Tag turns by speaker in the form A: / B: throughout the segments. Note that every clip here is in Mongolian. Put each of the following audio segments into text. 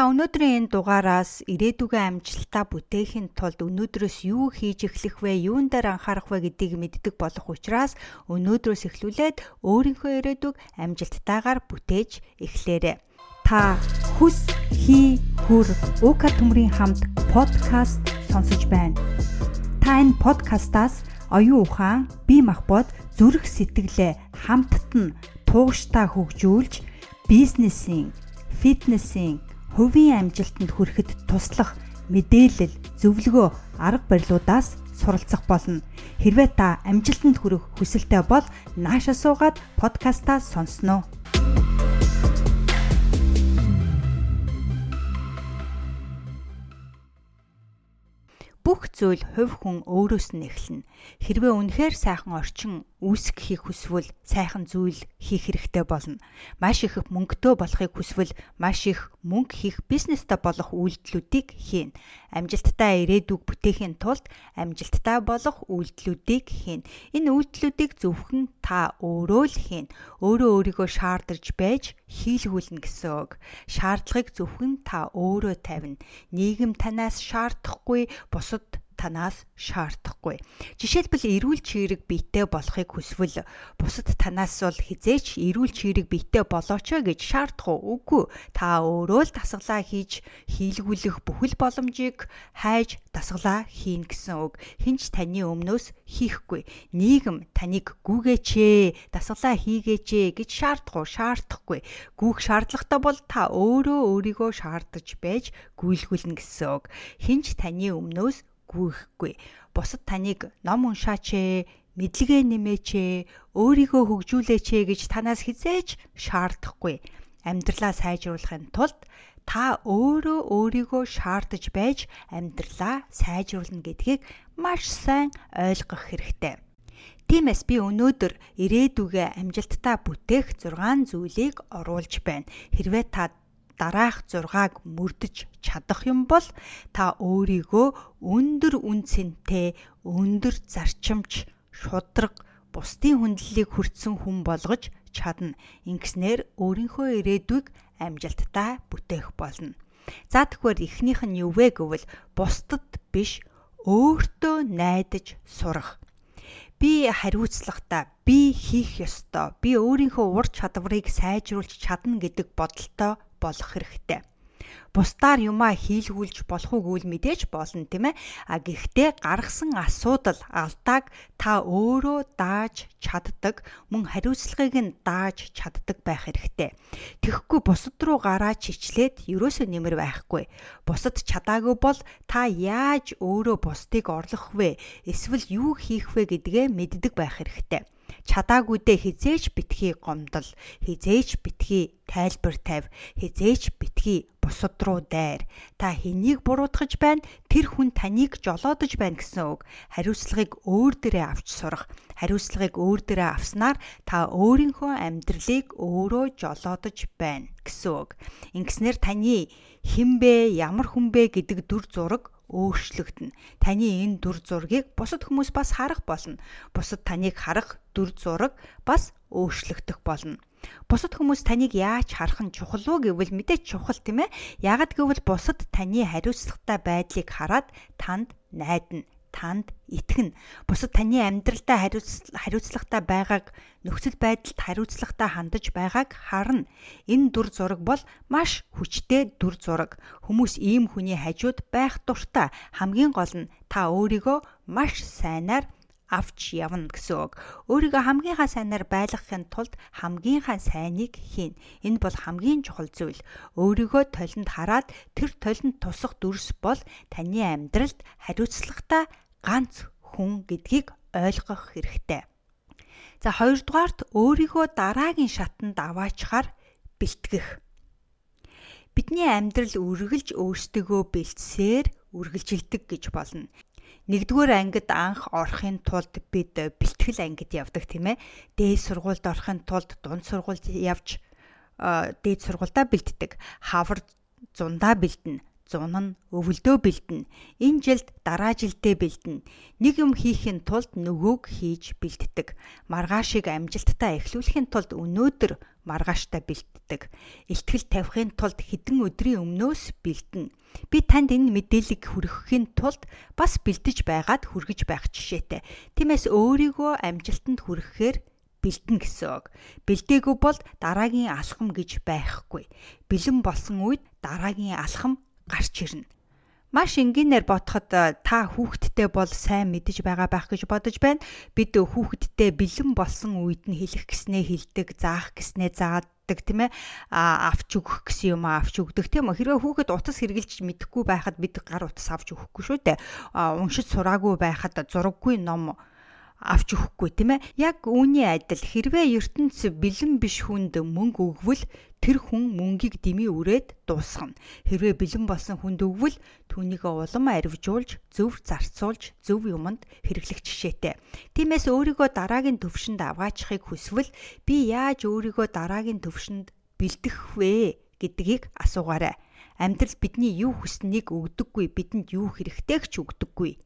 A: Та өнөөдрийн энэ дугаараас ирээдүгэн амжилтаа бүтээхийн тулд өнөөдрөөс юу хийж эхлэх вэ, юун дээр анхаарах вэ гэдгийг мэддэг болох учраас өнөөдрөөс эхлүүлээд өөрийнхөө ирээдүг амжилттайгаар бүтээж эхлээрэй. Та хүс хий хүр уука төмрийн хамт подкаст сонсож байна. Та энэ подкастаас оюун ухаан, бие махбод, зүрх сэтгэлээ хамтд нь тууштай хөгжүүлж бизнесийн, фитнесийн хувийн амжилтанд хүрэхэд туслах мэдээлэл, зөвлөгөө, арга барилуудаас суралцах болно. Хэрвээ та амжилтанд хүрэх хүсэлтэй бол наашаа суугаад подкастаа сонсноо. бүх зүйл хувь хүн өөрөөс нь эхэлнэ. Хэрвээ үнэхээр сайхан орчин үүсгэхийг хүсвэл сайхан зүйл хийх хэрэгтэй болно. Маш их мөнгөтэй болохыг хүсвэл маш их мөнгө хийх бизнестэй болох үйлдэлүүдийг хийн. Амжилттай ирээдүг бүтээхийн тулд амжилттай болох үйлдэлүүдийг хийн. Энэ үйлдэлүүдийг зөвхөн та өөрөө л хийн. Өөрөө өөрийгөө шаардаж байж хийлгүүлнэ гэсэн үг. Шаардлагыг зөвхөн та өөрөө тавина. Нийгэм танаас шаардахгүй бусад танаас шаардахгүй. Жишээлбэл эрүүл чирэг биетэй болохыг хүсвэл бусад танаас бол хизээч эрүүл чирэг биетэй болооч гэж шаардах үгүй. Та өөрөө л дасгалаа хийж хийлгүүлэх бүхэл боломжийг хайж дасгалаа хийн гэсэн үг. Хинч таны өмнөөс хийхгүй. Нийгэм таныг гүгээч ээ, дасгалаа хийгээч ээ гэж шаардах уу? Шаардахгүй. Гүүх шаардлагатай бол та өөрөө өөрийгөө шаардаж байж гүйлгүүлнэ гэсэн үг. Хинч таны өмнөөс гүйхгүй. Бусад таныг ном уншаач ээ, мэдлэгээ нэмээч ээ, өөрийгөө хөгжүүлээч ээ гэж танаас хизээч шаардахгүй. Амьдралаа сайжруулахын тулд та өөрөө өөрийгөө шаардаж байж амьдралаа сайжруулна гэдгийг маш сайн ойлгох хэрэгтэй. Тиймээс би өнөөдөр ирээдүгээ амжилттай бүтээх 6 зүйлийг оруулж байна. Хэрвээ та дараах 6-аг мөрдөж чадах юм бол та өөрийгөө өндөр үнцэнтэй, өндөр зарчимч, шудраг, бусдын хүндлэлийг хүртсэн хүн болгож чадна. Ингэснээр өөрийнхөө ирээдүйг амжилттай бүтээх болно. За тэгэхээр эхнийх нь юу вэ гэвэл бусдад биш өөртөө найдаж сурах би хариуцлагатай, би хийх ёстой, би өөрийнхөө ур чадварыг сайжруулж чадна гэдэг бодолтой болох хэрэгтэй. Бусдаар юмаа хийлгүүлж болох үгүй мэдээж болно тийм ээ. А гэхдээ гаргасан асуудал алдааг та өөрөө дааж чаддаг, мөн хариуцлагыг нь дааж чаддаг байх хэрэгтэй. Тэгэхгүй бусад руу гараа чичлээд ерөөсөө нэмэр байхгүй. Бусад чадаагүй бол та яаж өөрөө бусдыг орлох вэ? Эсвэл юу хийх вэ гэдгээ мэддэг байх хэрэгтэй чадаагүйдээ хизээч битгий гомдол хизээч битгий тайлбар тавь хизээч битгий бусад руу дайр. Та хэнийг буруутгаж байна? Тэр хүн таныг жолоодож байна гэсэн үг. Хариуцлагыг өөр дээрээ авч сурах. Хариуцлагыг өөр дээрээ авснаар та өөрийнхөө амьдралыг өөрөө жолоодож байна гэсэн үг. Ингэснээр таны хинбэ ямар хүнбэ гэдэг дүр зураг өөрчлөгдөнө. Таны энэ дүр зургийг бусад хүмүүс бас харах болно. Бусад таныг харах дүр зураг бас өөрчлөгдөх болно. Бусад хүмүүс таныг яаж харах нь чухал уу гэвэл мэдээч чухал тийм ээ. Ягд гэвэл бусад таны хариуцлагатай байдлыг хараад танд найдана танд итгэнэ. Бусад таны амьдралдаа хариуцлагатай байгааг нөхцөл байдалд хариуцлагатай хандаж байгааг харна. Энэ дүр зураг бол маш хүчтэй дүр зураг. Хүмүүс ийм хүний хажууд байх дуртай. Хамгийн гол нь та өөрийгөө маш сайнаар авч явна гэсэн үг. Өөрийгөө хамгийн сайнаар байлгахын тулд хамгийн сайныг хийн. Энэ бол хамгийн чухал зүйл. Өөрийгөө толинд хараад тэр толинд тусах дүрс бол таны амьдралд хариуцлагатай ганц хүн гэдгийг ойлгох хэрэгтэй. За хоёрдугаарт өөрийгөө дараагийн шатанд аваачаар бэлтгэх. Бидний амьдрал үргэлж өөрсдөө бэлтсээр үргэлжилдэг гэж болно нэгдүгээр ангид анх орохын тулд бид бэлтгэл ангид явдаг тийм ээ. Дээд сургуульд орохын тулд дунд сургуульд явж дээд сургуульдаа бэлддэг. Хавар зундаа бэлдэнэ зун нь өвөлдөө бэлдэнэ. Энэ жилд дараа жилдээ бэлдэнэ. Нэг юм хийхин тулд нөгөөг хийж бэлддэг. Маргаашийг амжилттай эхлүүлэхийн тулд өнөөдөр маргааштай бэлддэг. Илтгэл тавихын тулд хэдэн өдрийн өмнөөс бэлдэнэ. Би танд энэ мэдээллийг хүргэхийн тулд бас бэлдэж байгаад хүргэж байх жишээтэй. Тиймээс өөрийгөө амжилтанд хүрэхээр бэлдэн гэсэн үг. Бэлдээгүй бол дараагийн алхам гэж байхгүй. Бэлэн болсон үед дараагийн алхам гарч ирнэ. Маш энгийнээр бодоход та хүүхэдтэй бол сайн мэдэж байгаа байх гэж бодож байна. Бид хүүхэдтэй бэлэн болсон үед нь хэлэх гэснээ хэлдэг, заах гэснээ заадаг тийм ээ а авч өгөх гэсэн юм авч өгдөг тийм үү хэрвээ хүүхэд утас хэрглэж мэдэхгүй байхад бид гар утас авч өгөхгүй шүү дээ уншиж сураагүй байхад зураггүй ном авч өгөхгүй тийм ээ. Яг үүний адил хэрвээ ертөнц бэлэн биш хүнд мөнгө өгвөл тэр хүн мөнгийг дими үрээд дуусгана. Хэрвээ бэлэн болсон хүнд өгвөл түүнийг улам арвижуулж, зөв зарцуулж, зөв юмд хэрэглэх жишээтэй. Тиймээс өөрийгөө дараагийн төвшөнд авгаачихыг хүсвэл би яаж өөрийгөө дараагийн төвшөнд бэлдэх вэ гэдгийг асуугаарай. Амьдрал бидний юу хүснэгийг өгдөггүй, бидэнд юу хэрэгтэйг ч өгдөггүй.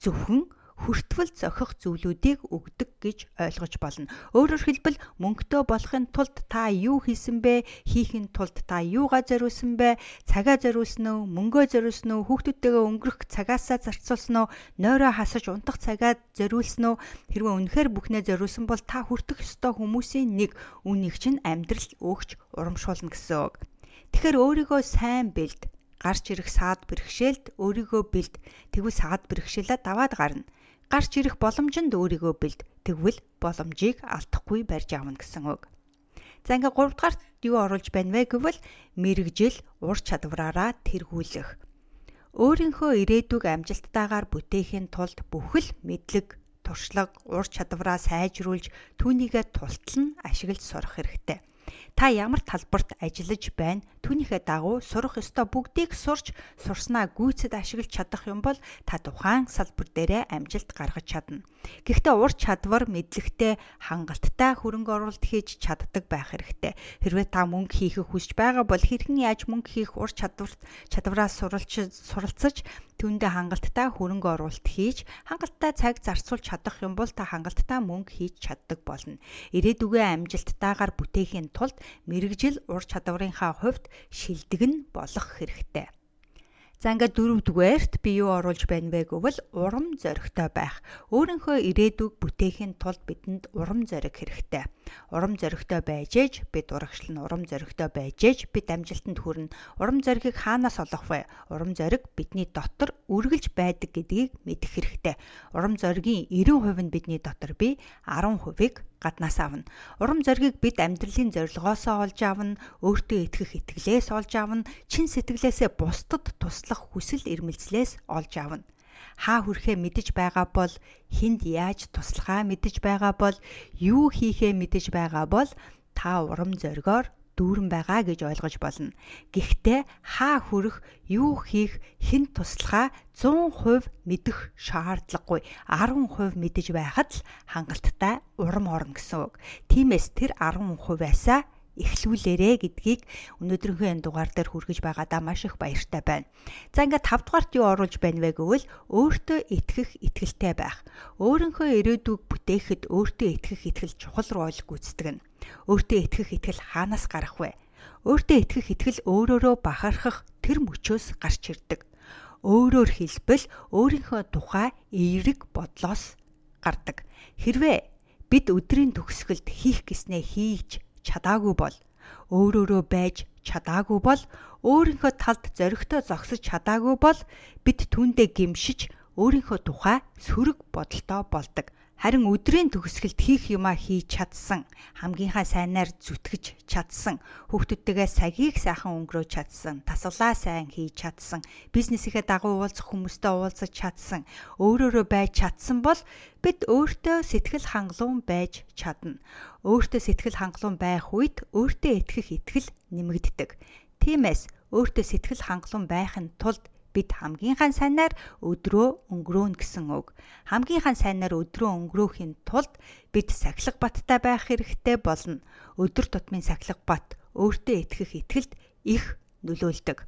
A: Зөвхөн хүртвэл зохих зүйлүүдийг өгдөг гэж ойлгож болно. Өөрөөр хэлбэл мөнгөтэй болохын тулд та юу хийсэн бэ? Хийхин тулд та юугаа зориулсан бэ? Цагаа зориулсан уу? Мөнгөө зориулсан уу? Хүүхдүүдтэйгээ өнгөрөх цагаасаа зарцуулсан уу? Нойроо хасаж унтах цагаа зориулсан уу? Хэрвээ үнэхээр бүхнээ зориулсан бол та хүртэх ёстой хүмүүсийн нэг үнийг чинь амьдрал өгч урамшуулна гэсэн үг. Тэгэхээр өөрийгөө сайн бэлд гарч ирэх саад бэрхшээлд өөрийгөө бэлд тэгвэл саад бэрхшээлээ даваад гарна гарч ирэх боломжинд өөрийгөө бэлд тэгвэл боломжийг алдахгүй барьж аавна гэсэн үг. За ингээ 3 дугаарт юу оруулж байна вэ гэвэл мэрэгжил ур чадвараараа тэргүүлэх. Өөрийнхөө ирээдүг амжилттайгаар бүтээхийн тулд бүхэл мэдлэг, туршлага, ур чадвараа сайжруулж түүнийгээ тултал нь ашиглаж сурах хэрэгтэй. Та ямар талбарт ажиллаж байна? Түүнийхээ дагуу сурах ёстой бүгдийг сурч сурснаа гүйцэд ашиглаж чадах юм бол та тухайн салбар дээрээ амжилт гаргаж чадна. Гэхдээ ур чадвар мэдлэгтэй хангалттай хөрөнгө оруулалт хийж чаддаг байх хэрэгтэй. Хэрвээ та мөнгө хийхийг хүсэж байгаа бол хэрхэн яаж мөнгө хийх ур чадварт чадвараа суралж суралцаж түүндээ хангалттай хөрөнгө оруулалт хийж хангалттай цаг зарцуулж чадах юм бол та хангалттай мөнгө хийж чаддаг болно. Ирээдүгөө амжилттайгаар бүтээхийн тулд мэрэгжил ур чадварынхаа хувьд шилдэг нь болох хэрэгтэй. За ингээд дөрөвдүгээрт би юу оруулж байна вэ гэвэл урам зоригтой байх. Өөрийнхөө ирээдүг бүтээхийн тулд бидэнд урам зориг хэрэгтэй. Урам зоригтой байж ээж бид урагшил нь урам зоригтой байж ээж бид амжилтанд хүрнэ. Урам зоригийг хаанаас олох вэ? Урам зориг бидний дотор үргэлж байдаг гэдгийг мэдэх хэрэгтэй. Урам зоригийн 90% нь бидний дотор бий, 10%ийг гаднаас авна. Урам зоригийг бид амьдралын зорилгоосоо олж авна, өөртөө итгэх итгэлээс олж авна, чин сэтгэлээсээ бусдад туслах хүсэл эрмэлзлээс олж авна хаа хүрхээ мэдэж байгаа бол хүнд яаж туслахаа мэдэж байгаа бол юу хийхээ мэдэж байгаа бол та урам зоригоор дүүрэн байгаа гэж ойлгож болно. Гэхдээ хаа хүрэх, юу хийх, хэн туслахаа 100% мэдэх шаардлагагүй. 10% мэдэж байхад л хангалттай урам орно гэсэн үг. Тиймээс тэр 10%-аасаа эхлүүлээрэ гэдгийг өнөөдрийнхөө энэ дугаар дээр хүргэж байгаадаа маш их баяртай байна. За ингээд 5 дугаарт юу оруулж байна вэ гэвэл өөртөө итгэх итгэлтэй байх. Өөрийнхөө ирээдүг бүтээхэд өөртөө итгэх итгэл чухал рол гүйцэтгэв. Өөртөө итгэх итгэл хаанаас гарах вэ? Өөртөө итгэх итгэл өөрөөрөө бахархах тэр мөчөөс гарч ирдэг. Өөрөөр хэлбэл өөрийнхөө тухай эерэг бодлоос гардаг. Хэрвээ бид өдрийн төгсгөлд хийх гэснээ хийж чадаагүй бол өөрөөрөө байж чадаагүй бол өөрийнхөө талд зоригтой зогсож чадаагүй бол бид түүндээ гимшиж өөрийнхөө тухай сөрөг бодолтой болдог. Харин өдрийн төгсгөлд хийх юмаа хийж чадсан, хамгийн сайнаар зүтгэж чадсан, хүүхдүүдтэйгээ сагийг сайхан өнгөрөөж чадсан, тасглаа сайн хийж чадсан, бизнесийнхээ дагуу уулзах хүмүүстэй уулзаж чадсан, өөрөөрөө байж чадсан бол бид өөртөө сэтгэл хангалуун байж чадна. Өөртөө сэтгэл хангалуун байх үед өөртөө итгэх итгэл нэмэгддэг. Тиймээс өөртөө сэтгэл хангалуун байхын тулд бид хамгийн сайнаар өдрөө өнгөрөөнө гэсэн үг. Хамгийн сайнаар өдрөө өнгөрөөхийн тулд бид сахилга баттай байх хэрэгтэй болно. Өдөр тутмын сахилга бат өөртөө итгэх итгэлд их нөлөөлдөг.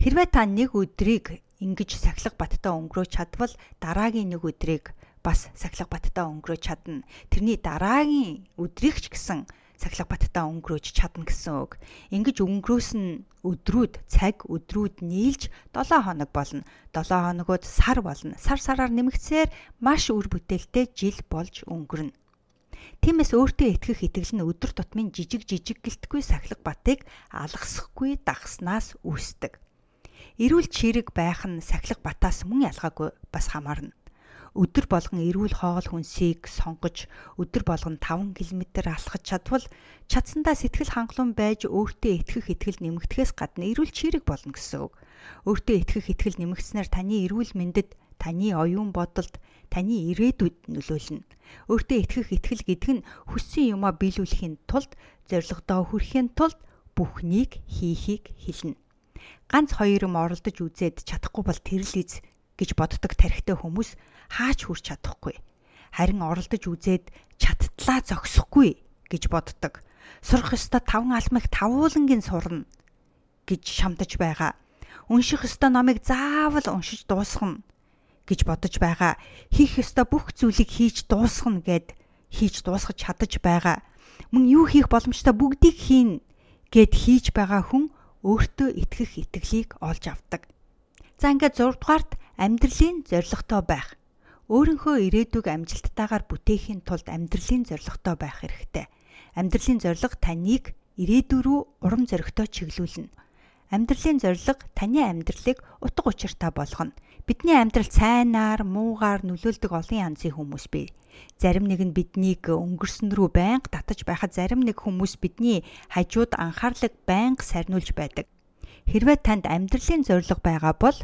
A: Хэрвээ та нэг өдрийг ингэж сахилга баттай өнгөрөөж чадвал дараагийн нэг өдрийг бас сахилга баттай өнгөрөөж чадна. Тэрний дараагийн өдрийг ч гэсэн сахилга баттай өнгөрөөж чадна гэсэн үг. Ингэж өнгөрөөсөн өдрүүд, цаг өдрүүд нийлж 7 хоног болно. 7 хоногуд сар болно. Сар сараар нэмэгцээр маш үр бүтээлтэй жил болж өнгөрнө. Тиймээс өөртөө итгэх итгэл нь өдөр тутмын жижиг жижиг гэлтгүй сахилга батыг алгасахгүй дагснаас үүсдэг. Эрүүл чирэг байх нь сахилга батаас мөн ялгаагүй бас хамаарна. Өдөр болгон эрүүл хоол хүнсийг сонгож өдөр болгон 5 км алхаж чадвал чадсандаа сэтгэл хангалуун байж өөртөө итгэх итгэл нэмэгдэхээс гадна эрүүл чирэг болно гэсэн үг. Өөртөө итгэх итгэл нэмэгдснээр таны эрүүл мэндэд таны оюун бодолд, таны ирээдүйд нөлөөлнө. Өөртөө итгэх итгэл гэдэг нь хүссэн юмаа биелүүлэхийн тулд, зорилгодоо хүрэхийн тулд бүхнийг хийхийг хэлнэ. Ганц хоёр юм оролдож үзээд чадахгүй бол тэрлиз гэж боддог тархитай хүмүүс хаач хүрч чадахгүй. Харин оролдож үзээд чаттлаа зогсохгүй гэж боддог. Сурах ёстой таван алмыг тавуулангийн сурна гэж шамдаж байгаа. Унших ёстой номыг заавал уншиж дуусгана гэж бодож байгаа. Хийх ёстой бүх зүйлийг хийж дуусгана гэд хийж дуусгаж чадаж байгаа. Мөн юу хийх боломжтой бүгдийг хийн гэд хийж байгаа хүн өөртөө итгэх итгэлийг олж авдаг. За ингээд 6 дугаарт амьдралын зорилготой байх. Өөрийнхөө ирээдүг амжилттайгаар бүтээхийн тулд амьдралын зорилготой байх хэрэгтэй. Амьдралын зорилго таныг ирээдүй рүү урам зоригтой чиглүүлнэ. Амьдралын зорилго таны амьдралыг утга учиртай болгоно. Бидний амьдрал сайнаар, муугаар нөлөөлдөг олон янзын хүмүүс бий. Зарим нэг нь биднийг өнгөрсөн рүү байнга татаж байхад зарим нэг хүмүүс бидний хажууд анхаарлыг байнга сарниулж байдаг. Хэрвээ танд амьдралын зорилго байгаа бол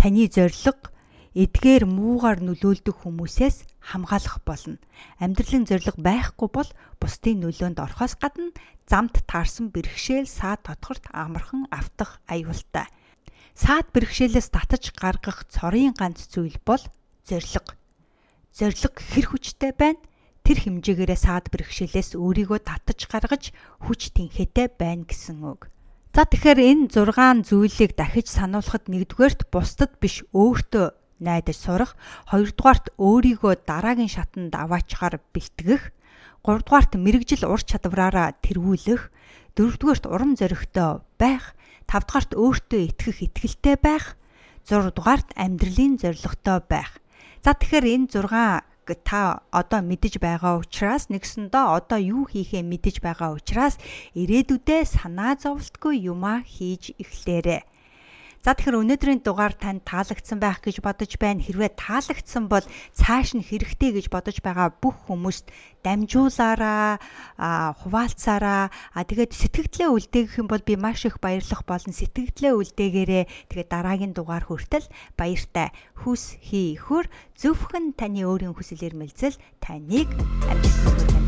A: таны зорилго эдгээр муугаар нөлөөлдөг хүмүүсээс хамгаалах болно. Амьдралын зорилго байхгүй бол бусдын нөлөөнд орохоос гадна замд таарсан бэрхшээл саад тодгорт амархан автах аюултай. Саад бэрхшээлээс татаж гаргах цорын ганц зүйл бол зорилго. Зорилго хэр хүчтэй байна? Тэр хэмжээгээрээ саад бэрхшээлээс өөрийгөө татаж гаргаж хүч тэнхээтэй байна гэсэн үг. За тэгэхээр энэ 6 зүйлийг дахиж сануулхад нэгдүгээрт бусдад биш өөртөө найдаж сурах, хоёрдугаарт өөрийгөө дараагийн шатанд аваачаар бэлтгэх, гуравдугаарт мэрэгжил ур чадвараараа тэргүүлэх, дөрөвдүгээрт урам зоригтой байх, тавдугаарт өөртөө итгэх итгэлтэй байх, зургадугаарт амьдралын зоригтой байх. За тэгэхээр энэ 6 та одоо мэдэж байгаа учраас нэгсэндээ одоо юу хийхээ мэдэж байгаа учраас ирээдүйдээ санаа зовлтгүй юмаа хийж эхлээрэй. За тэгэхээр өнөөдрийн дугаар танд таалагдсан байх гэж бодож байна. Хэрвээ таалагдсан бол цааш нь хэрэгтэй гэж бодож байгаа бүх хүмүүст дамжуулаараа, хуваалцаараа, тэгээд сэтгэгдлээ үлдээгэх юм бол би маш их баярлах болно. Сэтгэгдлээ үлдээгээрээ тэгээд дараагийн дугаар хүртэл баяртай хүс хий хөр зөвхөн таны өөрийн хүсэл эрмэлзэл таныг амжилт хүргэнэ.